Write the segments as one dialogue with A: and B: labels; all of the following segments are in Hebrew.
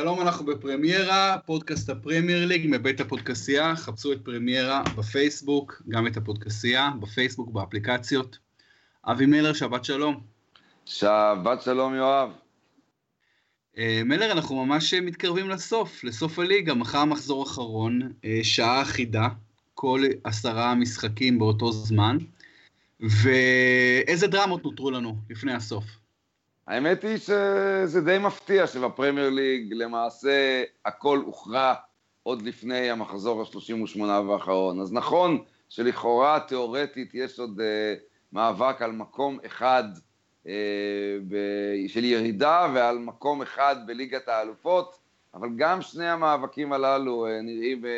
A: שלום, אנחנו בפרמיירה, פודקאסט הפרמייר ליג מבית הפודקסייה, חפשו את פרמיירה בפייסבוק, גם את הפודקסייה, בפייסבוק, באפליקציות. אבי מלר, שבת שלום.
B: שבת שלום, יואב.
A: אה, מלר, אנחנו ממש מתקרבים לסוף, לסוף הליגה, מחר מחזור אחרון, אה, שעה אחידה, כל עשרה משחקים באותו זמן, ואיזה דרמות נותרו לנו לפני הסוף?
B: האמת היא שזה די מפתיע שבפרמייר ליג למעשה הכל הוכרע עוד לפני המחזור ה-38 והאחרון. אז נכון שלכאורה תיאורטית יש עוד uh, מאבק על מקום אחד uh, ב- של ירידה ועל מקום אחד בליגת האלופות, אבל גם שני המאבקים הללו uh, נראים uh,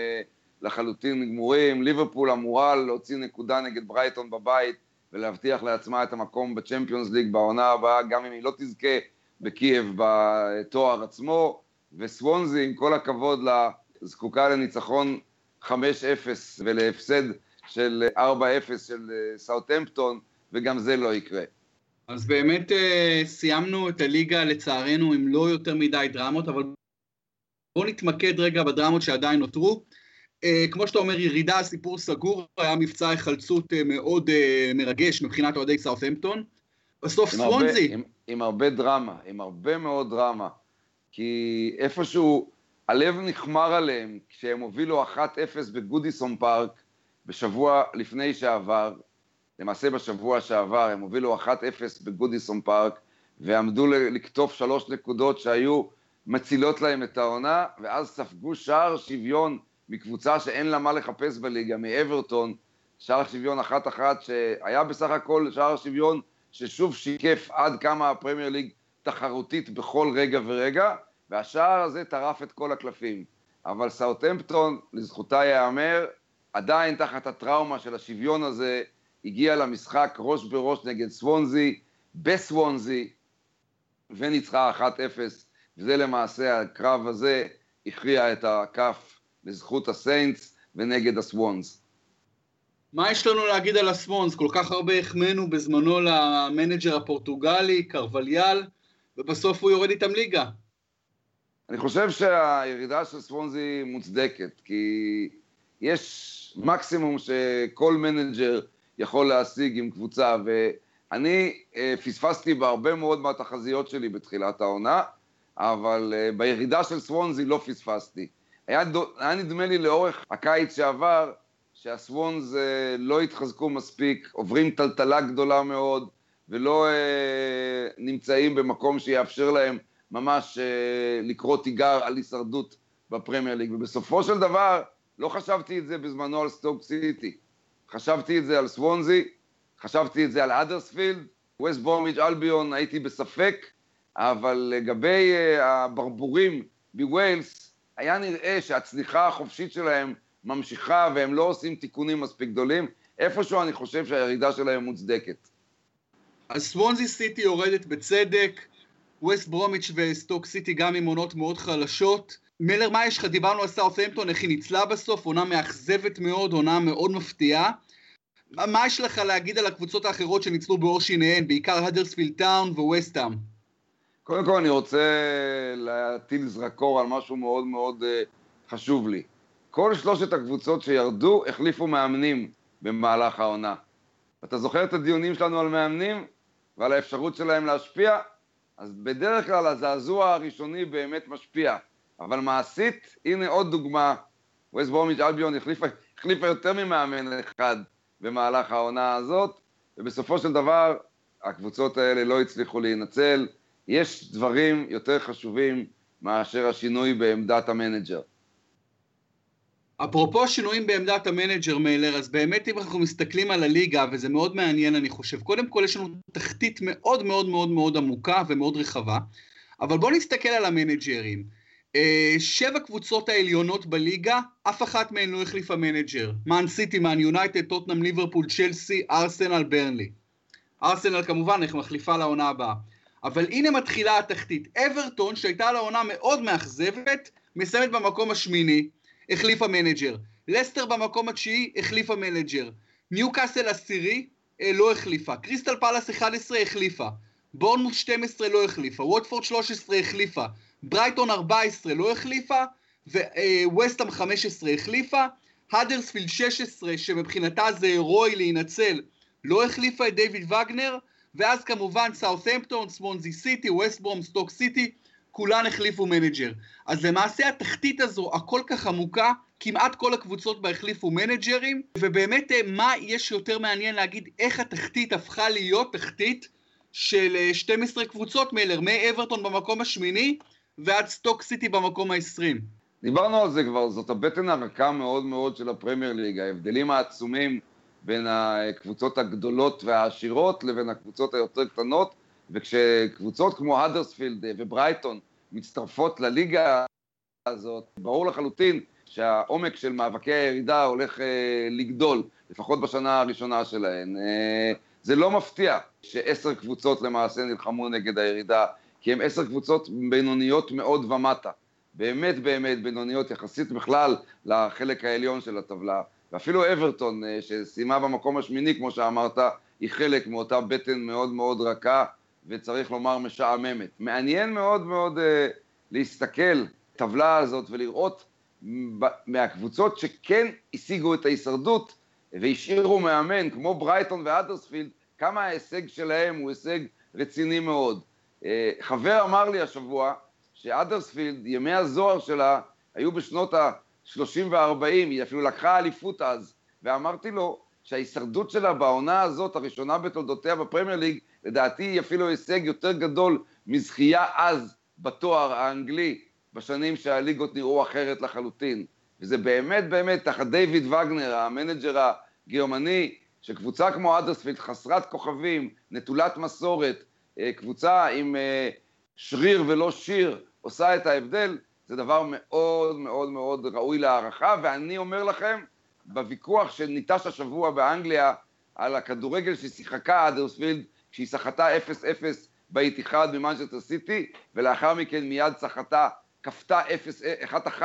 B: לחלוטין גמורים. ליברפול אמורה להוציא נקודה נגד ברייטון בבית ולהבטיח לעצמה את המקום בצ'מפיונס ליג בעונה הבאה, גם אם היא לא תזכה בקייב בתואר עצמו, וסוונזי, עם כל הכבוד לה, זקוקה לניצחון 5-0 ולהפסד של 4-0 של אה, סאוטהמפטון, וגם זה לא יקרה.
A: אז באמת אה, סיימנו את הליגה לצערנו עם לא יותר מדי דרמות, אבל בואו נתמקד רגע בדרמות שעדיין נותרו. Uh, כמו שאתה אומר, ירידה, סיפור סגור, היה מבצע היחלצות uh, מאוד uh, מרגש מבחינת אוהדי סאות'המפטון. בסוף סוונזי...
B: עם, עם הרבה דרמה, עם הרבה מאוד דרמה. כי איפשהו הלב נחמר עליהם כשהם הובילו 1-0 בגודיסון פארק בשבוע לפני שעבר, למעשה בשבוע שעבר, הם הובילו 1-0 בגודיסון פארק ועמדו לקטוף שלוש נקודות שהיו מצילות להם את העונה, ואז ספגו שער שוויון מקבוצה שאין לה מה לחפש בליגה, מאברטון, שער שוויון אחת-אחת, שהיה בסך הכל שער שוויון ששוב שיקף עד כמה הפרמייר ליג תחרותית בכל רגע ורגע, והשער הזה טרף את כל הקלפים. אבל סאוטהמפטון, לזכותה ייאמר, עדיין תחת הטראומה של השוויון הזה, הגיע למשחק ראש בראש נגד סוונזי, בסוונזי, וניצחה 1-0, וזה למעשה, הקרב הזה הכריע את הכף לזכות הסיינטס ונגד הסוונס.
A: מה יש לנו להגיד על הסוונס? כל כך הרבה החמאנו בזמנו למנג'ר הפורטוגלי, קרווליאל, ובסוף הוא יורד איתם ליגה.
B: אני חושב שהירידה של סוונזי מוצדקת, כי יש מקסימום שכל מנג'ר יכול להשיג עם קבוצה, ואני אה, פספסתי בהרבה מאוד מהתחזיות שלי בתחילת העונה, אבל אה, בירידה של סוונזי לא פספסתי. היה, היה נדמה לי לאורך הקיץ שעבר, שהסוונס אה, לא התחזקו מספיק, עוברים טלטלה גדולה מאוד, ולא אה, נמצאים במקום שיאפשר להם ממש אה, לקרוא תיגר על הישרדות בפרמייר ליג. ובסופו של דבר, לא חשבתי את זה בזמנו על סטוק סיטי. חשבתי את זה על סוונזי, חשבתי את זה על אדרספילד, ווסט ברומיץ' אלביון הייתי בספק, אבל לגבי אה, הברבורים בווילס, היה נראה שהצניחה החופשית שלהם ממשיכה והם לא עושים תיקונים מספיק גדולים, איפשהו אני חושב שהירידה שלהם מוצדקת.
A: אז סוונזי סיטי יורדת בצדק, ווסט ברומיץ' וסטוק סיטי גם עם עונות מאוד חלשות. מלר, מה יש לך? דיברנו על סאות'המפטון, איך היא ניצלה בסוף, עונה מאכזבת מאוד, עונה מאוד מפתיעה. מה יש לך להגיד על הקבוצות האחרות שניצלו בעור שיניהן, בעיקר הדרספילד טאון וווסטאם?
B: קודם כל אני רוצה להטיל זרקור על משהו מאוד מאוד אה, חשוב לי. כל שלושת הקבוצות שירדו החליפו מאמנים במהלך העונה. אתה זוכר את הדיונים שלנו על מאמנים ועל האפשרות שלהם להשפיע? אז בדרך כלל הזעזוע הראשוני באמת משפיע, אבל מעשית, הנה עוד דוגמה, ווסט ברומיץ' אלביון החליפה, החליפה יותר ממאמן אחד במהלך העונה הזאת, ובסופו של דבר הקבוצות האלה לא הצליחו להינצל, יש דברים יותר חשובים מאשר השינוי בעמדת המנג'ר.
A: אפרופו שינויים בעמדת המנג'ר מלר, אז באמת אם אנחנו מסתכלים על הליגה, וזה מאוד מעניין אני חושב, קודם כל יש לנו תחתית מאוד מאוד מאוד מאוד עמוקה ומאוד רחבה, אבל בואו נסתכל על המנג'רים. אה, שבע קבוצות העליונות בליגה, אף אחת מהן לא החליפה מנג'ר. מאן סיטי, מאן יונייטד, טוטנאם, ליברפול, צ'לסי, ארסנל, ברנלי. ארסנל כמובן איך מחליפה לעונה הבאה. אבל הנה מתחילה התחתית. אברטון, שהייתה לה עונה מאוד מאכזבת, מסיימת במקום השמיני, החליפה מנג'ר. לסטר במקום התשיעי, החליפה מנג'ר. ניו קאסל עשירי, אה, לא החליפה. קריסטל פלאס 11 החליפה. בורנמות' 12 לא החליפה, ווטפורד 13 החליפה, ברייטון 14 לא החליפה, וווסטאם 15 החליפה, האדרספילד 16 שמבחינתה זה הרואי להינצל לא החליפה את דיוויד וגנר, ואז כמובן סאות'המפטון, סוונזי סיטי, ווסטברום, סטוק סיטי, כולן החליפו מנג'ר. אז למעשה התחתית הזו הכל כך עמוקה, כמעט כל הקבוצות בה החליפו מנג'רים, ובאמת אה, מה יש יותר מעניין להגיד איך התחתית הפכה להיות תחתית של 12 אה, קבוצות מלר, מאברטון במקום השמיני ועד סטוק סיטי במקום ה-20.
B: דיברנו על זה כבר, זאת הבטן הרכה מאוד מאוד של הפרמייר ליג, ההבדלים העצומים בין הקבוצות הגדולות והעשירות לבין הקבוצות היותר קטנות, וכשקבוצות כמו האדרספילד וברייטון מצטרפות לליגה הזאת, ברור לחלוטין שהעומק של מאבקי הירידה הולך אה, לגדול, לפחות בשנה הראשונה שלהן. אה, זה לא מפתיע שעשר קבוצות למעשה נלחמו נגד הירידה, כי הן עשר קבוצות בינוניות מאוד ומטה. באמת באמת בינוניות יחסית בכלל לחלק העליון של הטבלה. ואפילו אברטון, אה, שסיימה במקום השמיני, כמו שאמרת, היא חלק מאותה בטן מאוד מאוד רכה, וצריך לומר משעממת. מעניין מאוד מאוד uh, להסתכל טבלה הזאת ולראות מהקבוצות שכן השיגו את ההישרדות והשאירו מאמן, כמו ברייטון ואדרספילד, כמה ההישג שלהם הוא הישג רציני מאוד. Uh, חבר אמר לי השבוע שאדרספילד, ימי הזוהר שלה היו בשנות ה... 30 ו-40, היא אפילו לקחה אליפות אז, ואמרתי לו שההישרדות שלה בעונה הזאת, הראשונה בתולדותיה בפרמייר ליג, לדעתי היא אפילו הישג יותר גדול מזכייה אז בתואר האנגלי, בשנים שהליגות נראו אחרת לחלוטין. וזה באמת באמת, תחת דיוויד וגנר, המנג'ר הגרמני, שקבוצה כמו אדרספילד, חסרת כוכבים, נטולת מסורת, אה, קבוצה עם אה, שריר ולא שיר, עושה את ההבדל, זה דבר מאוד מאוד מאוד ראוי להערכה, ואני אומר לכם, בוויכוח שניטש השבוע באנגליה על הכדורגל ששיחקה אדרספילד, כשהיא סחטה 0-0 באיתיחד ממנצ'סטר סיטי, ולאחר מכן מיד סחטה, כפתה 1-1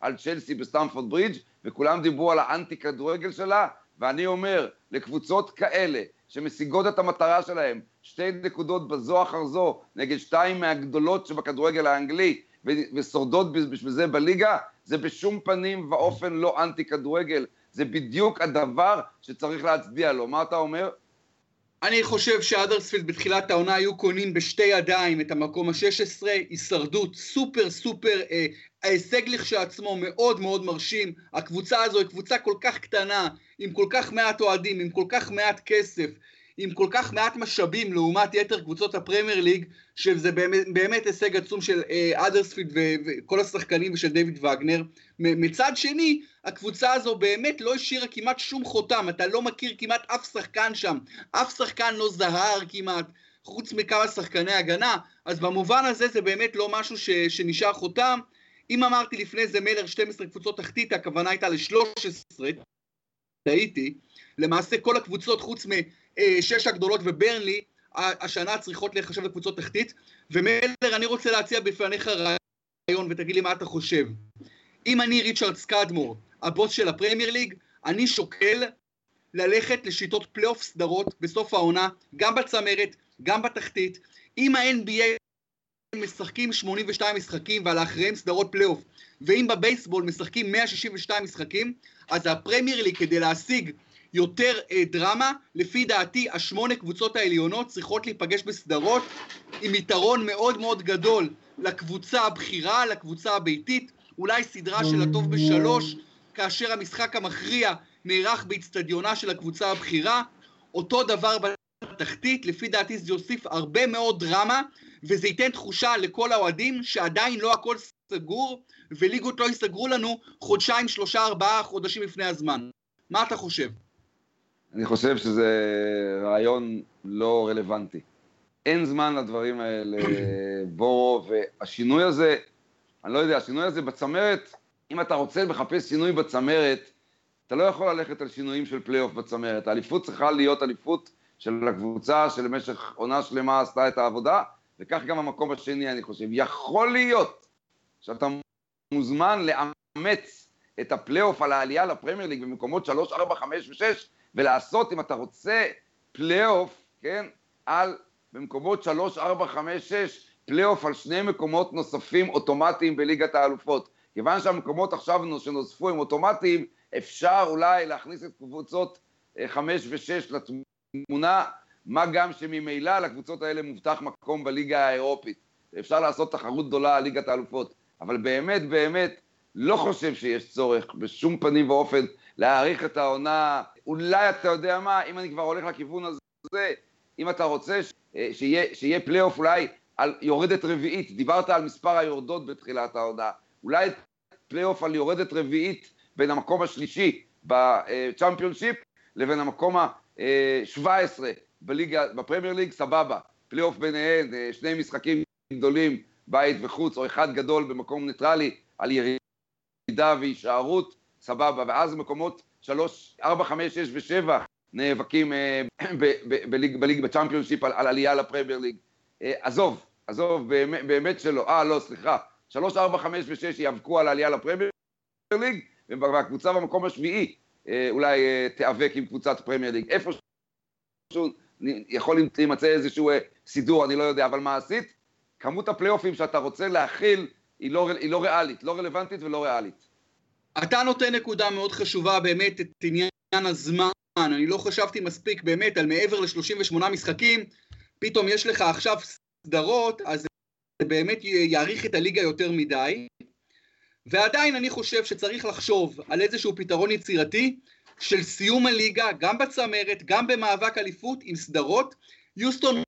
B: על צ'לסי בסטמפורד ברידג', וכולם דיברו על האנטי כדורגל שלה, ואני אומר, לקבוצות כאלה, שמשיגות את המטרה שלהם, שתי נקודות בזו אחר זו, נגד שתיים מהגדולות שבכדורגל האנגלי, ושורדות בשביל זה בליגה, זה בשום פנים ואופן לא אנטי כדורגל, זה בדיוק הדבר שצריך להצדיע לו. מה אתה אומר?
A: אני חושב שאדרספילד בתחילת העונה היו קונים בשתי ידיים את המקום ה-16, הישרדות סופר סופר, אה, ההישג לכשעצמו מאוד מאוד מרשים, הקבוצה הזו היא קבוצה כל כך קטנה, עם כל כך מעט אוהדים, עם כל כך מעט כסף, עם כל כך מעט משאבים לעומת יתר קבוצות הפרמייר ליג, שזה באמת, באמת הישג עצום של אה, אדרספילד וכל השחקנים ושל דיוויד וגנר. מצד שני, הקבוצה הזו באמת לא השאירה כמעט שום חותם, אתה לא מכיר כמעט אף שחקן שם, אף שחקן לא זהר כמעט, חוץ מכמה שחקני הגנה, אז במובן הזה זה באמת לא משהו ש, שנשאר חותם. אם אמרתי לפני זה מלר 12 קבוצות תחתית, הכוונה הייתה ל-13, טעיתי, למעשה כל הקבוצות חוץ משש הגדולות וברנלי, השנה צריכות להיחשב לקבוצות תחתית, ומלר, אני רוצה להציע בפניך רעיון ותגיד לי מה אתה חושב. אם אני ריצ'רד סקאדמור, הבוס של הפרמייר ליג, אני שוקל ללכת לשיטות פלייאוף סדרות בסוף העונה, גם בצמרת, גם בתחתית. אם ה-NBA משחקים 82 משחקים ועל האחריהם סדרות פלייאוף, ואם בבייסבול משחקים 162 משחקים, אז הפרמייר ליג כדי להשיג יותר אה, דרמה, לפי דעתי השמונה קבוצות העליונות צריכות להיפגש בסדרות עם יתרון מאוד מאוד גדול לקבוצה הבכירה, לקבוצה הביתית, אולי סדרה של הטוב בשלוש, כאשר המשחק המכריע נערך באיצטדיונה של הקבוצה הבכירה, אותו דבר בתחתית, לפי דעתי זה יוסיף הרבה מאוד דרמה, וזה ייתן תחושה לכל האוהדים שעדיין לא הכל סגור, וליגות לא ייסגרו לנו חודשיים, שלושה, ארבעה חודשים לפני הזמן. מה אתה חושב?
B: אני חושב שזה רעיון לא רלוונטי. אין זמן לדברים האלה, בורו, והשינוי הזה, אני לא יודע, השינוי הזה בצמרת, אם אתה רוצה לחפש שינוי בצמרת, אתה לא יכול ללכת על שינויים של פלייאוף בצמרת. האליפות צריכה להיות אליפות של הקבוצה שלמשך עונה שלמה עשתה את העבודה, וכך גם המקום השני, אני חושב. יכול להיות שאתה מוזמן לאמץ את הפלייאוף על העלייה לפרמייר ליג במקומות 3, 4, 5 ו-6, ולעשות, אם אתה רוצה, פלייאוף, כן, על במקומות 3, 4, 5, 6, פלייאוף על שני מקומות נוספים אוטומטיים בליגת האלופות. כיוון שהמקומות עכשיו שנוספו הם אוטומטיים, אפשר אולי להכניס את קבוצות 5 אה, ו-6 לתמונה, מה גם שממילא לקבוצות האלה מובטח מקום בליגה האירופית. אפשר לעשות תחרות גדולה על ליגת האלופות. אבל באמת, באמת, לא חושב שיש צורך בשום פנים ואופן להאריך את העונה. אולי אתה יודע מה, אם אני כבר הולך לכיוון הזה, אם אתה רוצה אה, שיהיה, שיהיה פלייאוף אולי על יורדת רביעית, דיברת על מספר היורדות בתחילת העונה, אולי פלייאוף על יורדת רביעית בין המקום השלישי בצ'מפיונשיפ לבין המקום ה-17 בליגה, בפרמייר ליג, סבבה. פלייאוף ביניהן, אה, שני משחקים גדולים, בית וחוץ, או אחד גדול במקום ניטרלי, על ירידה והישארות, סבבה. ואז מקומות 3, 4, 5, 6 ו-7 נאבקים אה, בליג, בצ'מפיונשיפ על, על עלייה לפרמייר ליג. אה, עזוב, עזוב, באמת, שלא. אה, לא, סליחה. 3, 4, 5 ו-6 ייאבקו על העלייה לפרמייר ליג, והקבוצה במקום השביעי אה, אולי תיאבק עם קבוצת פרמייר ליג. איפשהו יכול להימצא איזשהו סידור, אני לא יודע, אבל מעשית, כמות הפלייאופים שאתה רוצה להכיל היא לא, היא לא ריאלית, לא רלוונטית ולא ריאלית.
A: אתה נותן נקודה מאוד חשובה באמת את עניין הזמן, אני לא חשבתי מספיק באמת על מעבר ל-38 משחקים, פתאום יש לך עכשיו סדרות, אז זה באמת יאריך את הליגה יותר מדי. ועדיין אני חושב שצריך לחשוב על איזשהו פתרון יצירתי של סיום הליגה, גם בצמרת, גם במאבק אליפות, עם סדרות. יוסטון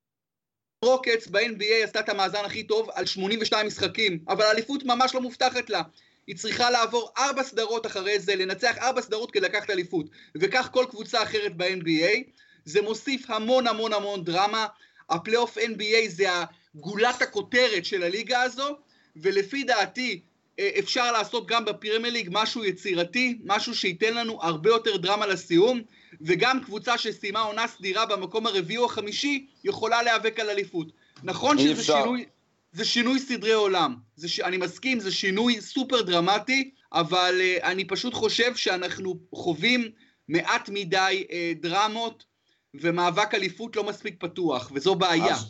A: רוקטס ב-NBA עשתה את המאזן הכי טוב על 82 משחקים, אבל האליפות ממש לא מובטחת לה. היא צריכה לעבור ארבע סדרות אחרי זה, לנצח ארבע סדרות כדי לקחת אליפות. וכך כל קבוצה אחרת ב-NBA. זה מוסיף המון המון המון דרמה. הפלייאוף NBA זה גולת הכותרת של הליגה הזו, ולפי דעתי, אה, אפשר לעשות גם בפרמייר ליג משהו יצירתי, משהו שייתן לנו הרבה יותר דרמה לסיום, וגם קבוצה שסיימה עונה סדירה במקום הרביעי או החמישי, יכולה להיאבק על אליפות. נכון שזה אפשר. שינוי, זה שינוי סדרי עולם, זה ש... אני מסכים, זה שינוי סופר דרמטי, אבל uh, אני פשוט חושב שאנחנו חווים מעט מדי uh, דרמות, ומאבק אליפות לא מספיק פתוח, וזו בעיה. אז...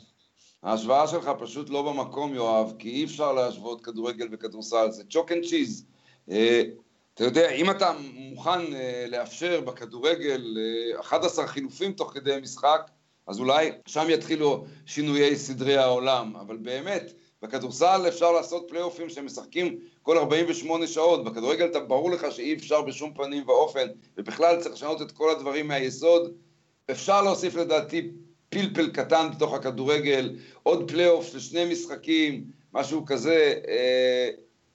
B: ההשוואה שלך פשוט לא במקום, יואב, כי אי אפשר להשוות כדורגל וכדורסל, זה chalk and cheese. אתה יודע, אם אתה מוכן אה, לאפשר בכדורגל אה, אה, 11 חילופים תוך כדי משחק, אז אולי שם יתחילו שינויי סדרי העולם. אבל באמת, בכדורסל אפשר לעשות פלייאופים שמשחקים כל 48 שעות. בכדורגל אתה ברור לך שאי אפשר בשום פנים ואופן, ובכלל צריך לשנות את כל הדברים מהיסוד. אפשר להוסיף לדעתי פלפל קטן בתוך הכדורגל, עוד פלייאוף של שני משחקים, משהו כזה, אה,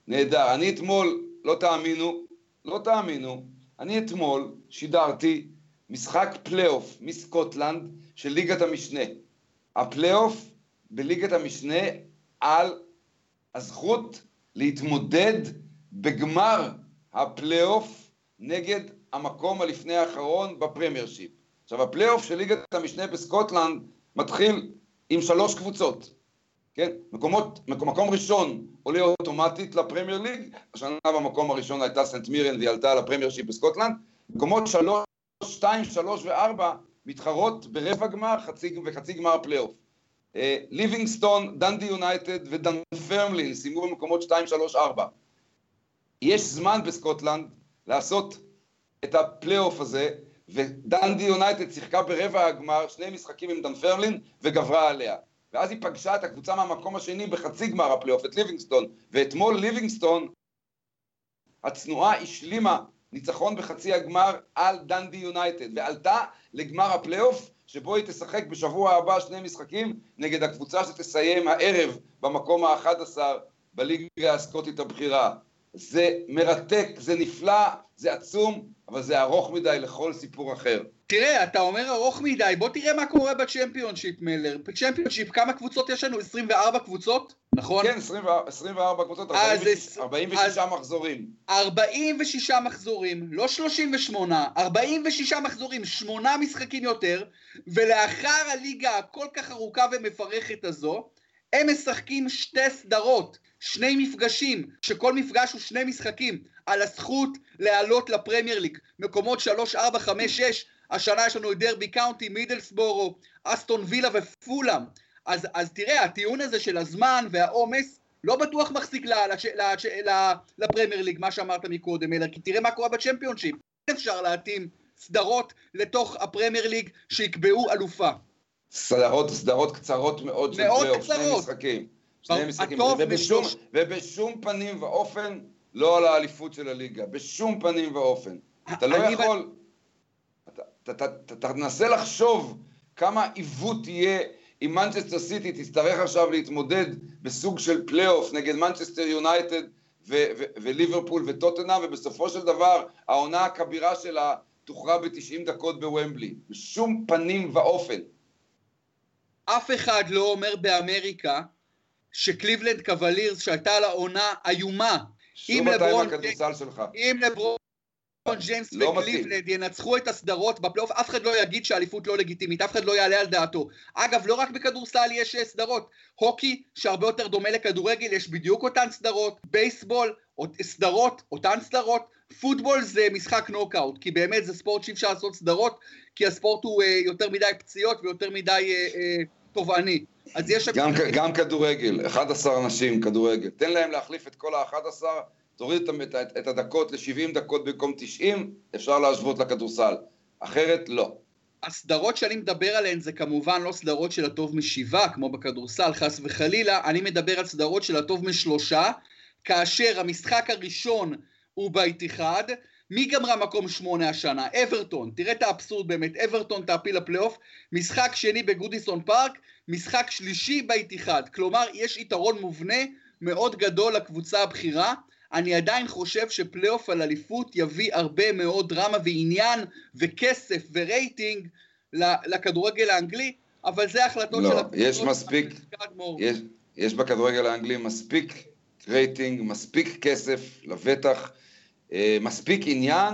B: נהדר. אני אתמול, לא תאמינו, לא תאמינו, אני אתמול שידרתי משחק פלייאוף מסקוטלנד של ליגת המשנה. הפלייאוף בליגת המשנה על הזכות להתמודד בגמר הפלייאוף נגד המקום הלפני האחרון בפרמייר שיפ. עכשיו, הפלייאוף של ליגת המשנה בסקוטלנד מתחיל עם שלוש קבוצות, כן? מקומות, מקום, מקום ראשון עולה אוטומטית לפרמייר ליג, השנה במקום הראשון הייתה סנט מירן והיא עלתה לפרמייר שיפ בסקוטלנד, מקומות שלוש, שתיים, שלוש וארבע מתחרות ברבע גמר חצי, וחצי גמר פלייאוף. אה, ליבינגסטון, דנדי יונייטד ודנפרמלין סיימו במקומות שתיים, שלוש, ארבע. יש זמן בסקוטלנד לעשות את הפלייאוף הזה ודנדי יונייטד שיחקה ברבע הגמר שני משחקים עם דנפרמלין וגברה עליה. ואז היא פגשה את הקבוצה מהמקום השני בחצי גמר הפלייאוף, את ליבינגסטון. ואתמול ליבינגסטון, הצנועה השלימה ניצחון בחצי הגמר על דנדי יונייטד, ועלתה לגמר הפלייאוף, שבו היא תשחק בשבוע הבא שני משחקים נגד הקבוצה שתסיים הערב במקום ה-11 בליגה הסקוטית הבכירה. זה מרתק, זה נפלא, זה עצום, אבל זה ארוך מדי לכל סיפור אחר.
A: תראה, אתה אומר ארוך מדי, בוא תראה מה קורה בצ'מפיונשיפ, מלר. בצ'מפיונשיפ, כמה קבוצות יש לנו? 24 קבוצות? נכון?
B: כן, 24, 24 קבוצות, 46, 46 מחזורים.
A: 46 מחזורים, לא 38, 46 מחזורים, 8 משחקים יותר, ולאחר הליגה הכל כך ארוכה ומפרכת הזו, הם משחקים שתי סדרות. שני מפגשים, שכל מפגש הוא שני משחקים, על הזכות לעלות לפרמייר ליג, מקומות 3, 4, 5, 6, השנה יש לנו את דרבי קאונטי, מידלסבורו, אסטון וילה ופולאם. אז, אז תראה, הטיעון הזה של הזמן והעומס, לא בטוח מחזיק לפרמייר ליג, מה שאמרת מקודם, אלא כי תראה מה קורה בצ'מפיונשיפ. אפשר להתאים סדרות לתוך הפרמייר ליג שיקבעו אלופה.
B: סדרות, סדרות קצרות מאוד
A: של פלייאוף, שני
B: משחקים. שני משחקים, ובשום, ובשום פנים ואופן לא על האליפות של הליגה, בשום פנים ואופן. אתה לא יכול... אתה תנסה לחשוב כמה עיוות יהיה אם מנצ'סטר סיטי תצטרך עכשיו להתמודד בסוג של פלייאוף נגד מנצ'סטר יונייטד וליברפול וטוטנאם, ובסופו של דבר העונה הכבירה שלה תוכרע ב-90 דקות בוומבלי. בשום פנים ואופן.
A: אף אחד לא אומר באמריקה שקליבלנד קוולירס שהייתה לה עונה איומה.
B: שוב אתה עם הכדורסל שלך.
A: אם לברון ג'יימס לא וקליבלנד ינצחו את הסדרות בפלייאוף, אף אחד לא יגיד שהאליפות לא לגיטימית, אף אחד לא יעלה על דעתו. אגב, לא רק בכדורסל יש אה, סדרות, הוקי, שהרבה יותר דומה לכדורגל, יש בדיוק אותן סדרות, בייסבול, סדרות, אותן סדרות, פוטבול זה משחק נוקאוט, כי באמת זה ספורט שאי אפשר לעשות סדרות, כי הספורט הוא אה, יותר מדי פציעות ויותר מדי אה, אה, תובעני. אז יש...
B: גם, גם כדורגל, 11 אנשים כדורגל. תן להם להחליף את כל ה-11, תוריד את, את, את הדקות ל-70 דקות במקום 90, אפשר להשוות לכדורסל. אחרת, לא.
A: הסדרות שאני מדבר עליהן זה כמובן לא סדרות של הטוב משבעה, כמו בכדורסל, חס וחלילה, אני מדבר על סדרות של הטוב משלושה, כאשר המשחק הראשון הוא באיתיחד, מי גמרה מקום שמונה השנה? אברטון, תראה את האבסורד באמת, אברטון תעפיל לפלייאוף, משחק שני בגודיסון פארק, משחק שלישי באיתיחד, כלומר יש יתרון מובנה מאוד גדול לקבוצה הבכירה, אני עדיין חושב שפלייאוף על אליפות יביא הרבה מאוד דרמה ועניין וכסף ורייטינג לכדורגל האנגלי, אבל זה החלטות
B: לא, של... לא, יש מספיק, יש, יש בכדורגל האנגלי מספיק רייטינג, מספיק כסף, לבטח, מספיק עניין,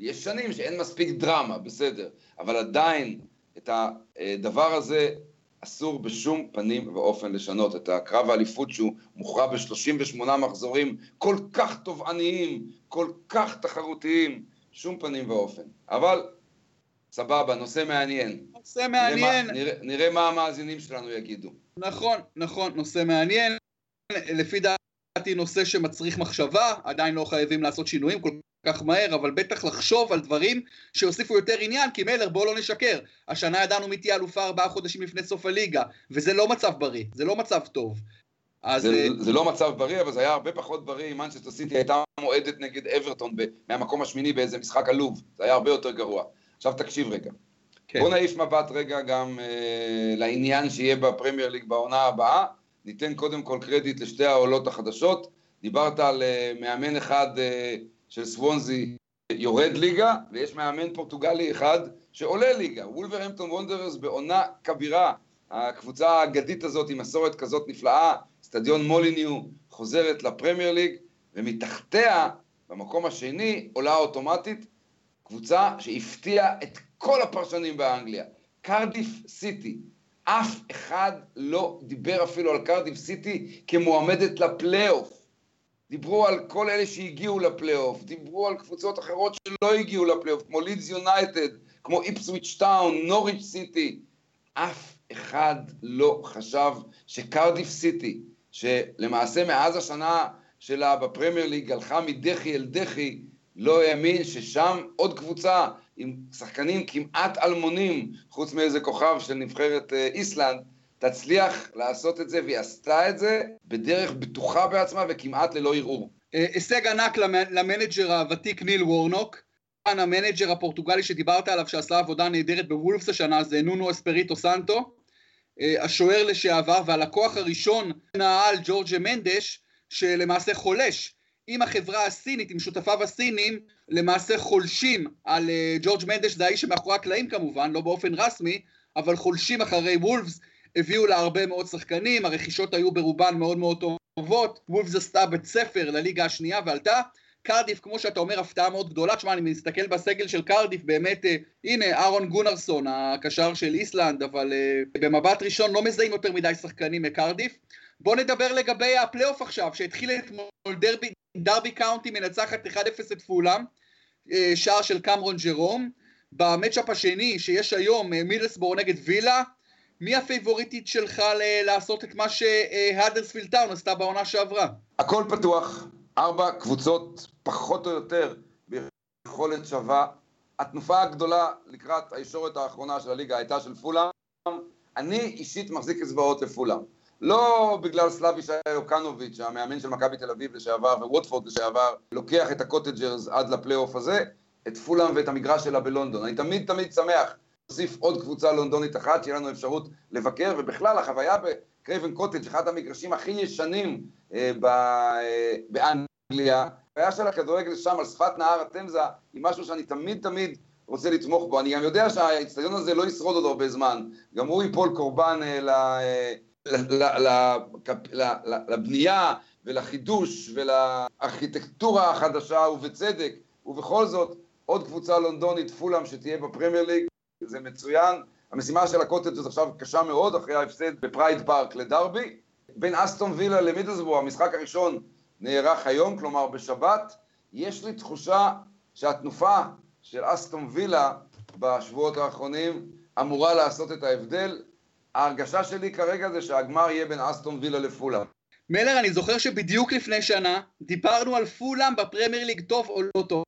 B: יש שנים שאין מספיק דרמה, בסדר, אבל עדיין את הדבר הזה אסור בשום פנים ואופן לשנות. את הקרב האליפות שהוא מוכרע ב-38 מחזורים כל כך תובעניים, כל כך תחרותיים, שום פנים ואופן. אבל סבבה, נושא מעניין.
A: נושא מעניין.
B: נראה נראה, נראה מה המאזינים שלנו יגידו.
A: נכון, נכון, נושא מעניין. לפי דעתי נושא שמצריך מחשבה, עדיין לא חייבים לעשות שינויים כל כך מהר, אבל בטח לחשוב על דברים שיוסיפו יותר עניין, כי מלר, בואו לא נשקר. השנה ידענו מי תהיה אלופה ארבעה חודשים לפני סוף הליגה, וזה לא מצב בריא, זה לא מצב טוב.
B: אז... זה, אה, זה לא מצב בריא, אבל זה היה הרבה פחות בריא אם מנצ'סטר סיטי הייתה מועדת נגד אברטון ב- מהמקום השמיני באיזה משחק עלוב. זה היה הרבה יותר גרוע. עכשיו תקשיב רגע. כן. בוא נעיף מבט רגע גם אה, לעניין שיהיה בפרמייר ליג בעונה הבאה. ניתן קודם כל קרדיט לשתי העולות החדשות. דיברת על אה, מאמן אחד אה, של סוונזי יורד ליגה, ויש מאמן פורטוגלי אחד שעולה ליגה. וולברהמפטון וונדרס בעונה כבירה. הקבוצה האגדית הזאת עם מסורת כזאת נפלאה, אצטדיון מוליניו, חוזרת לפרמייר ליג, ומתחתיה, במקום השני, עולה אוטומטית קבוצה שהפתיעה את כל הפרשנים באנגליה. קרדיף סיטי. אף אחד לא דיבר אפילו על קרדיף סיטי כמועמדת לפלייאוף. דיברו על כל אלה שהגיעו לפלייאוף, דיברו על קבוצות אחרות שלא הגיעו לפלייאוף, כמו לידס יונייטד, כמו איפסוויץ' טאון, נוריץ' סיטי. אף אחד לא חשב שקרדיף סיטי, שלמעשה מאז השנה שלה בפרמייר ליג הלכה מדחי אל דחי, לא האמין ששם עוד קבוצה עם שחקנים כמעט אלמונים, חוץ מאיזה כוכב של נבחרת אה, איסלנד, תצליח לעשות את זה, והיא עשתה את זה בדרך בטוחה בעצמה וכמעט ללא ערעור.
A: אה, הישג ענק למנג'ר הוותיק ניל וורנוק. המנג'ר הפורטוגלי שדיברת עליו שעשה עבודה נהדרת בוולפס השנה זה נונו אספריטו סנטו, אה, השוער לשעבר והלקוח הראשון נעל ג'ורג'ה מנדש שלמעשה חולש עם החברה הסינית, עם שותפיו הסינים, למעשה חולשים על אה, ג'ורג' מנדש, זה האיש שמאחורי הקלעים כמובן, לא באופן רסמי, אבל חולשים אחרי וולפס, הביאו לה הרבה מאוד שחקנים, הרכישות היו ברובן מאוד מאוד טובות, וולפס עשתה בית ספר לליגה השנייה ועלתה, קרדיף, כמו שאתה אומר, הפתעה מאוד גדולה, תשמע, אני מסתכל בסגל של קרדיף, באמת, אה, הנה, אהרון גונרסון, הקשר של איסלנד, אבל אה, במבט ראשון לא מזהים יותר מדי שחקנים מקרדיף. בואו נדבר לגבי הפלייאוף עכשיו, שהתחיל אתמול דרבי, דרבי קאונטי מנצחת 1-0 את פולאם, אה, שער של קמרון ג'רום. ב matchup השני שיש היום, אה, מידלסבור נגד וילה, מי הפייבוריטית שלך לעשות את מה שהאדרספילד טאון עשתה בעונה שעברה?
B: הכל פתוח, ארבע קבוצות פחות או יותר ביכולת שווה. התנופה הגדולה לקראת הישורת האחרונה של הליגה הייתה של פולאם. אני אישית מחזיק אצבעות לפולאם. לא בגלל סלאבישה יוקנוביץ', המאמן של מכבי תל אביב לשעבר וווטפורד לשעבר, לוקח את הקוטג'רס עד לפלייאוף הזה, את פולאם ואת המגרש שלה בלונדון. אני תמיד תמיד שמח להוסיף עוד קבוצה לונדונית אחת, שיהיה לנו אפשרות לבקר, ובכלל החוויה בקרייבן קוטג', אחד המגרשים הכי ישנים אה, אה, באנגליה, החוויה של הכדורגל שם על שפת נהר התמזה היא משהו שאני תמיד תמיד רוצה לתמוך בו. אני גם יודע שהאיצטדיון הזה לא ישרוד עוד הרבה זמן, גם הוא ייפול קורבן אה, ל... אה, לבנייה ולחידוש ולארכיטקטורה החדשה ובצדק, ובכל זאת עוד קבוצה לונדונית, פולאם, שתהיה בפרמייר ליג, זה מצוין. המשימה של הקוטג'רס עכשיו קשה מאוד, אחרי ההפסד בפרייד פארק לדרבי. בין אסטון וילה למידלסבורג, המשחק הראשון נערך היום, כלומר בשבת. יש לי תחושה שהתנופה של אסטון וילה בשבועות האחרונים אמורה לעשות את ההבדל. ההרגשה שלי כרגע זה שהגמר יהיה בין אסטון וילה לפולאם.
A: מלר, אני זוכר שבדיוק לפני שנה דיברנו על פולאם בפרמייר ליג טוב או לא טוב.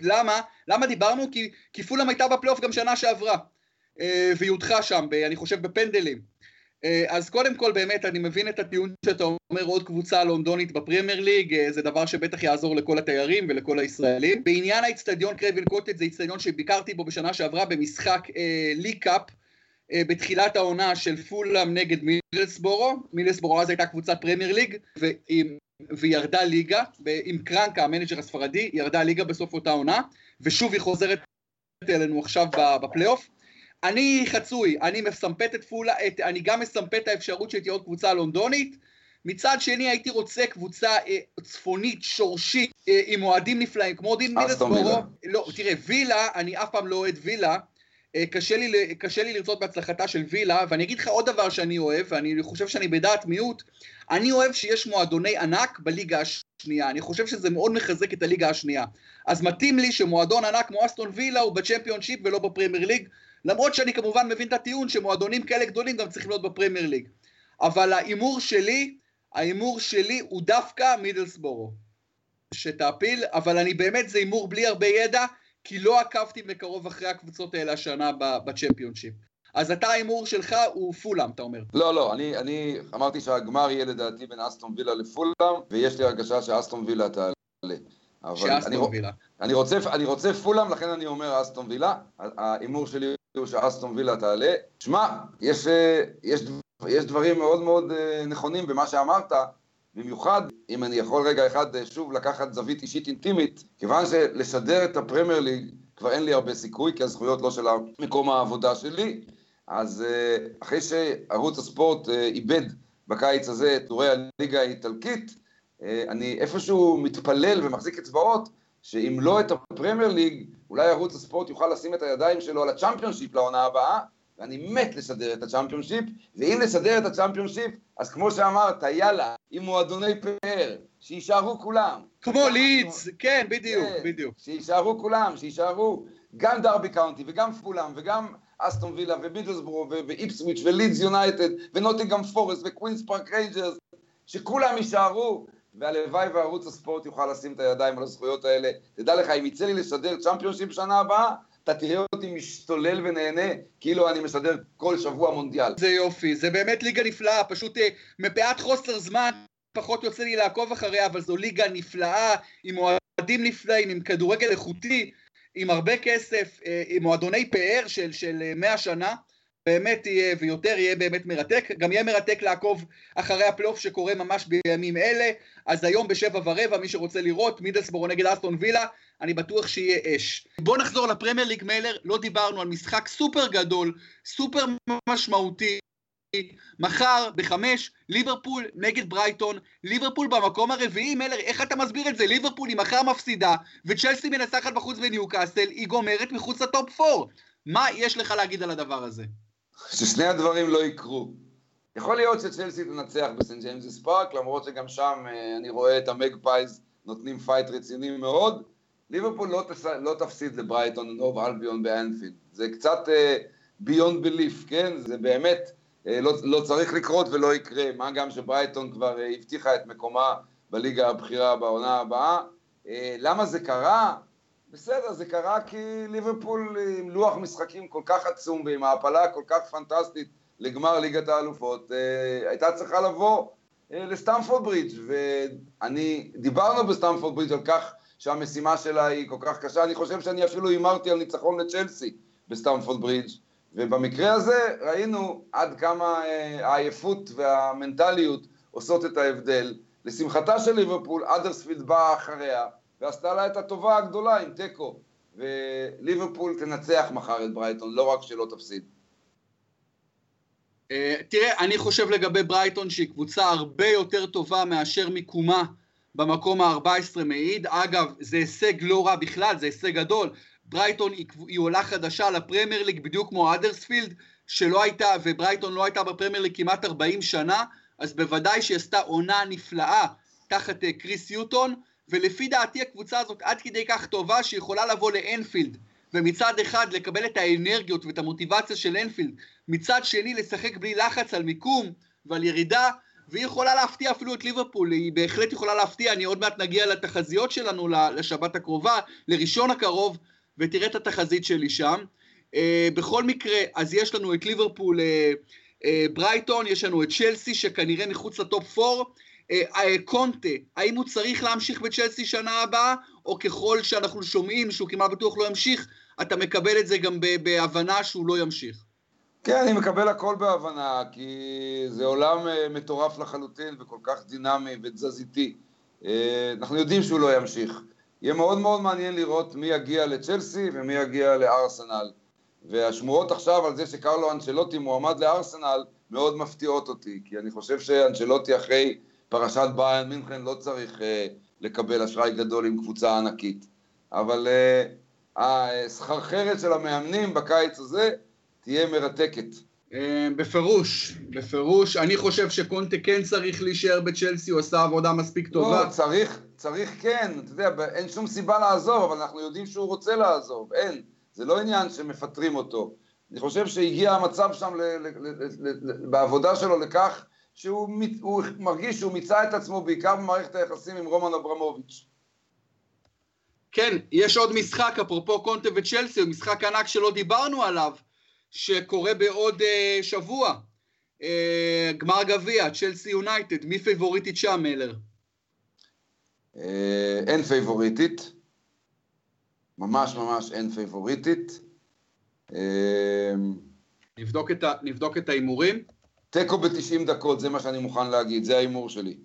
A: למה? למה דיברנו? כי, כי פולאם הייתה בפלייאוף גם שנה שעברה. אה, והיא הודחה שם, ב, אני חושב בפנדלים. אה, אז קודם כל באמת אני מבין את הטיעון שאתה אומר עוד קבוצה לונדונית בפרמייר ליג, אה, זה דבר שבטח יעזור לכל התיירים ולכל הישראלים. בעניין האיצטדיון קרייבן קוטג' זה איצטדיון שביקרתי בו בשנה שעברה במשחק אה, League Cup אה, בתחילת העונה של פולאם נגד מידלסבורו, מידלסבורו אז הייתה קבוצת פרמייר ליג, ועם, וירדה ליגה, עם קרנקה המנג'ר הספרדי, ירדה ליגה בסוף אותה עונה, ושוב היא חוזרת אלינו עכשיו בפלייאוף. אני חצוי, אני מסמפת את פולה, את, אני גם מסמפת את האפשרות שתהיה עוד קבוצה לונדונית. מצד שני הייתי רוצה קבוצה אה, צפונית, שורשית, אה, עם אוהדים נפלאים, כמו דין מילסבורו. לא, תראה, וילה, אני אף פעם לא אוהד וילה, אה, קשה לי, קשה לי לרצות בהצלחתה של וילה, ואני אגיד לך עוד דבר שאני אוהב, ואני חושב שאני בדעת מיעוט, אני אוהב שיש מועדוני ענק בליגה השנייה, אני חושב שזה מאוד מחזק את הליגה השנייה. אז מתאים לי שמועדון ענק כמו אסטון וילה הוא בצ'מפיונשיפ ולא בפרמייר ליג, למרות שאני כמובן מבין את הטיעון שמועדונים כאלה גדולים גם צריכים להיות בפרמייר ליג. אבל ההימור שלי, ההימור שלי הוא דווקא מידלסבורו. שתעפיל, אבל אני באמת, זה הימור בלי הרבה ידע, כי לא עקבתי מקרוב אחרי הקבוצות האלה השנה בצ'מפיונשיפ. אז אתה ההימור שלך הוא פולאם, אתה אומר.
B: לא, לא, אני, אני אמרתי שהגמר יהיה לדעתי בין אסטון וילה לפולאם, ויש לי הרגשה שאסטון וילה תעלה.
A: שאסטון אני, וילה.
B: אני רוצה, אני רוצה פולאם, לכן אני אומר אסטון וילה. ההימור שלי הוא שאסטון וילה תעלה. שמע, יש, יש, יש דברים מאוד מאוד אה, נכונים במה שאמרת. במיוחד, אם אני יכול רגע אחד אה, שוב לקחת זווית אישית אינטימית, כיוון שלשדר את הפרמייר ליג כבר אין לי הרבה סיכוי, כי הזכויות לא של מקום העבודה שלי, אז אה, אחרי שערוץ הספורט אה, איבד בקיץ הזה את טורי הליגה האיטלקית, אני איפשהו מתפלל ומחזיק אצבעות שאם לא את הפרמייר ליג, אולי ערוץ הספורט יוכל לשים את הידיים שלו על הצ'מפיונשיפ לעונה הבאה, ואני מת לסדר את הצ'מפיונשיפ, ואם נסדר את הצ'מפיונשיפ, אז כמו שאמרת, יאללה, עם מועדוני פאר, שיישארו כולם.
A: כמו לידס, כן, בדיוק, כן, בדיוק.
B: שיישארו כולם, שיישארו גם דרבי קאונטי, וגם פולאם, וגם אסטון וילה, ומידלסבורו, ואיפסוויץ', ולידס יונייטד, ונוטינגאם פורסט, וקווינס פארק ריינג'רס, שכולם יישארו, והלוואי וערוץ הספורט יוכל לשים את הידיים על הזכויות האלה. תדע לך, אם יצא לי לשדר צ'מפיונשיפ שנה הבאה, אתה תראה אותי משתולל ונהנה, כאילו אני משדר כל שבוע מונדיאל.
A: זה יופי, זה באמת ליגה נפלאה, פשוט אה, מפאת חוסר זמן, פחות יוצא לי לעקוב אחריה, אבל זו ליגה נפלאה, עם אוהדים נפלאים, עם כדורגל איכותי, עם הרבה כסף, אה, עם מועדוני פאר של, של 100 אה, שנה. באמת יהיה, ויותר יהיה באמת מרתק. גם יהיה מרתק לעקוב אחרי הפלייאוף שקורה ממש בימים אלה. אז היום בשבע ורבע, מי שרוצה לראות, מידלסבורו נגד אסטון וילה, אני בטוח שיהיה אש. בואו נחזור לפרמייר ליג מיילר, לא דיברנו על משחק סופר גדול, סופר משמעותי. מחר בחמש, ליברפול נגד ברייטון, ליברפול במקום הרביעי, מלר, איך אתה מסביר את זה? ליברפול היא מחר מפסידה, וצ'לסי מנצחת בחוץ בניוקאסל, היא גומרת מחוץ ל top 4. מה יש לך להגיד על הדבר הזה?
B: ששני הדברים לא יקרו. יכול להיות שצ'לסי תנצח בסנט ג'יימס פארק, למרות שגם שם אה, אני רואה את המגפייז נותנים fight רציני מאוד. ליברפול לא, תס... לא תפסיד לברייטון הוב אלביון באנפילד. זה קצת אה, beyond belief, כן? זה באמת אה, לא, לא צריך לקרות ולא יקרה, מה גם שברייטון כבר אה, הבטיחה את מקומה בליגה הבכירה בעונה הבאה. אה, למה זה קרה? בסדר, זה קרה כי ליברפול עם לוח משחקים כל כך עצום ועם העפלה כל כך פנטסטית לגמר ליגת האלופות, הייתה צריכה לבוא לסטמפורד ברידג' ואני, דיברנו בסטמפורד ברידג' על כך שהמשימה שלה היא כל כך קשה, אני חושב שאני אפילו הימרתי על ניצחון לצ'לסי בסטמפורד ברידג' ובמקרה הזה ראינו עד כמה אה, העייפות והמנטליות עושות את ההבדל. לשמחתה של ליברפול, האדרספילד באה אחריה ועשתה לה את הטובה הגדולה עם תיקו. וליברפול תנצח מחר את ברייטון, לא רק שלא תפסיד.
A: אה, תראה, אני חושב לגבי ברייטון שהיא קבוצה הרבה יותר טובה מאשר מיקומה במקום ה-14 מעיד. אגב, זה הישג לא רע בכלל, זה הישג גדול. ברייטון היא, היא עולה חדשה לפרמייר ליג בדיוק כמו האדרספילד שלא הייתה וברייטון לא הייתה בפרמייר ליג כמעט 40 שנה אז בוודאי שהיא עשתה עונה נפלאה תחת uh, קריס יוטון ולפי דעתי הקבוצה הזאת עד כדי כך טובה שהיא יכולה לבוא לאנפילד ומצד אחד לקבל את האנרגיות ואת המוטיבציה של אנפילד מצד שני לשחק בלי לחץ על מיקום ועל ירידה והיא יכולה להפתיע אפילו את ליברפול, היא בהחלט יכולה להפתיע, אני עוד מעט נגיע לתחזיות שלנו לשבת הקרובה, לראשון הקרוב, ותראה את התחזית שלי שם. Uh, בכל מקרה, אז יש לנו את ליברפול, uh, uh, ברייטון, יש לנו את צ'לסי שכנראה מחוץ לטופ 4. uh, קונטה, האם הוא צריך להמשיך בצ'לסי שנה הבאה, או ככל שאנחנו שומעים שהוא כמעט בטוח לא ימשיך, אתה מקבל את זה גם בהבנה שהוא לא ימשיך?
B: כן, אני מקבל הכל בהבנה, כי זה עולם מטורף לחלוטין וכל כך דינמי ותזזיתי. אנחנו יודעים שהוא לא ימשיך. יהיה מאוד מאוד מעניין לראות מי יגיע לצ'לסי ומי יגיע לארסנל. והשמועות עכשיו על זה שקרלו אנצ'לוטי מועמד לארסנל מאוד מפתיעות אותי, כי אני חושב שאנצ'לוטי אחרי פרשת ביין מינכן לא צריך uh, לקבל אשראי גדול עם קבוצה ענקית. אבל uh, הסחרחרת של המאמנים בקיץ הזה תהיה מרתקת.
A: אה, בפירוש, בפירוש. אני חושב שקונטה כן צריך להישאר בצ'לסי, הוא עשה עבודה מספיק טובה.
B: לא, צריך, צריך כן, אתה יודע, אין שום סיבה לעזוב, אבל אנחנו יודעים שהוא רוצה לעזוב, אין. זה לא עניין שמפטרים אותו. אני חושב שהגיע המצב שם ל, ל, ל, ל, בעבודה שלו לכך שהוא מרגיש שהוא מיצה את עצמו בעיקר במערכת היחסים עם רומן אברמוביץ'.
A: כן, יש עוד משחק, אפרופו קונטה וצ'לסי, משחק ענק שלא דיברנו עליו. שקורה בעוד uh, שבוע. Uh, גמר גביע, צ'לסי יונייטד, מי פייבוריטית שם, מלר?
B: אה, אין פייבוריטית. ממש ממש אין פייבוריטית.
A: אה, נבדוק את, ה, נבדוק את ההימורים.
B: תיקו ב-90 דקות, זה מה שאני מוכן להגיד, זה ההימור שלי.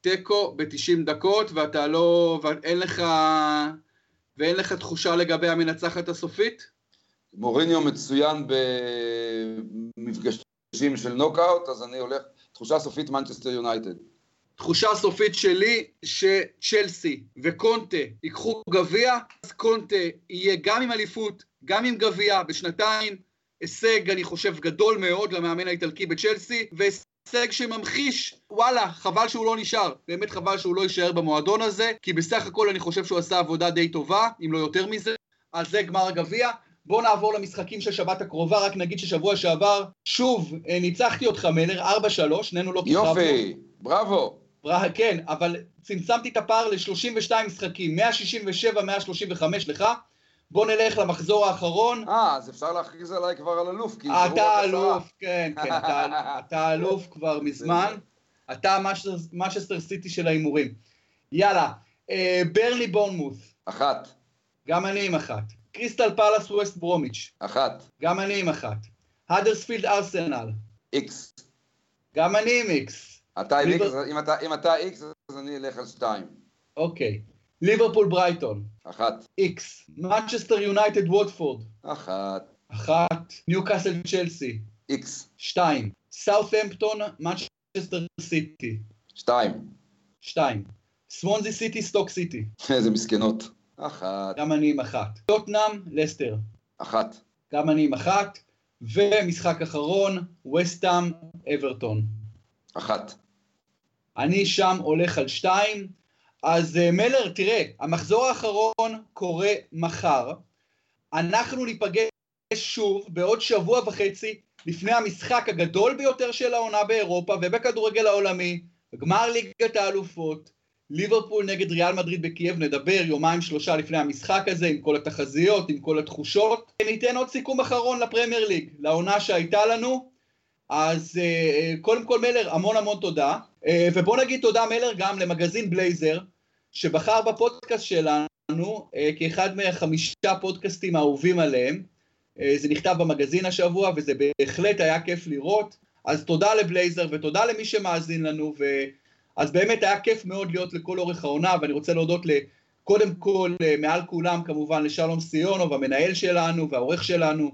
A: תיקו ב-90 דקות, ואתה לא... ואין לך... ואין לך תחושה לגבי המנצחת הסופית?
B: מוריניו מצוין במפגשים של נוקאוט, אז אני הולך, תחושה סופית מנצ'סטר יונייטד.
A: תחושה סופית שלי שצ'לסי וקונטה ייקחו גביע, אז קונטה יהיה גם עם אליפות, גם עם גביע בשנתיים, הישג אני חושב גדול מאוד למאמן האיטלקי בצ'לסי, והישג שממחיש, וואלה, חבל שהוא לא נשאר, באמת חבל שהוא לא יישאר במועדון הזה, כי בסך הכל אני חושב שהוא עשה עבודה די טובה, אם לא יותר מזה, אז זה גמר הגביע. בואו נעבור למשחקים של שבת הקרובה, רק נגיד ששבוע שעבר, שוב, אה, ניצחתי אותך מלר, 4-3, שנינו לא
B: כיכבנו. יופי, בראבו.
A: בר... כן, אבל צמצמתי את הפער ל-32 משחקים, 167, 135 לך. בוא נלך למחזור האחרון.
B: אה, אז אפשר להכריז עליי כבר על אלוף, כי
A: אתה אלוף, כן, כן, אתה, אתה אלוף כבר מזמן. אתה משסטר סיטי של ההימורים. יאללה, אה, ברלי בורנמוס.
B: אחת.
A: גם אני עם אחת. קריסטל פלאס ווסט ברומיץ'.
B: אחת.
A: גם אני עם אחת. האדרספילד ארסנל.
B: איקס.
A: גם אני עם איקס.
B: אתה עם איקס, אם אתה איקס אז אני אלך על שתיים.
A: אוקיי. ליברפול ברייטון.
B: אחת.
A: איקס. מנצ'סטר יונייטד ווטפורד.
B: אחת.
A: אחת. ניו קאסל צ'לסי.
B: איקס.
A: שתיים. סאות'המפטון, מנצ'סטר סיטי.
B: שתיים.
A: שתיים. סוונזי סיטי, סטוק סיטי.
B: איזה מסכנות. אחת.
A: גם אני עם אחת. טוטנאם, לסטר.
B: אחת.
A: גם אני עם אחת. ומשחק אחרון, וסטאם, אברטון.
B: אחת.
A: אני שם הולך על שתיים. אז uh, מלר, תראה, המחזור האחרון קורה מחר. אנחנו ניפגש שוב בעוד שבוע וחצי לפני המשחק הגדול ביותר של העונה באירופה ובכדורגל העולמי, גמר ליגת האלופות, ליברפול נגד ריאל מדריד בקייב, נדבר יומיים שלושה לפני המשחק הזה עם כל התחזיות, עם כל התחושות. ניתן עוד סיכום אחרון לפרמייר ליג, לעונה שהייתה לנו. אז uh, קודם כל מלר, המון המון תודה. Uh, ובוא נגיד תודה מלר גם למגזין בלייזר, שבחר בפודקאסט שלנו כאחד מהחמישה פודקאסטים האהובים עליהם. זה נכתב במגזין השבוע וזה בהחלט היה כיף לראות. אז תודה לבלייזר ותודה למי שמאזין לנו. ו... אז באמת היה כיף מאוד להיות לכל אורך העונה, ואני רוצה להודות קודם כל, מעל כולם כמובן, לשלום סיונוב, המנהל שלנו והעורך שלנו,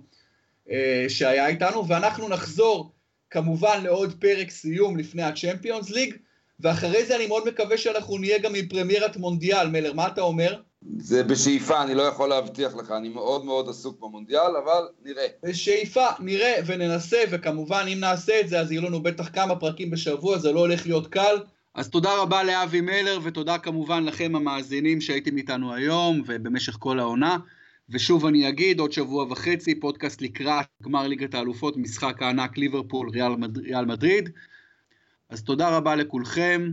A: שהיה איתנו, ואנחנו נחזור כמובן לעוד פרק סיום לפני הצ'מפיונס ליג, ואחרי זה אני מאוד מקווה שאנחנו נהיה גם עם פרמיירת מונדיאל. מלר, מה אתה אומר?
B: זה בשאיפה, אני לא יכול להבטיח לך, אני מאוד מאוד עסוק במונדיאל, אבל נראה.
A: בשאיפה, נראה וננסה, וכמובן אם נעשה את זה אז יהיו לנו בטח כמה פרקים בשבוע, זה לא הולך להיות קל. אז תודה רבה לאבי מלר, ותודה כמובן לכם המאזינים שהייתם איתנו היום ובמשך כל העונה. ושוב אני אגיד, עוד שבוע וחצי, פודקאסט לקראת גמר ליגת האלופות, משחק הענק ליברפול ריאל, מד... ריאל מדריד. אז תודה רבה לכולכם,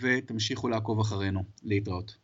A: ותמשיכו לעקוב אחרינו. להתראות.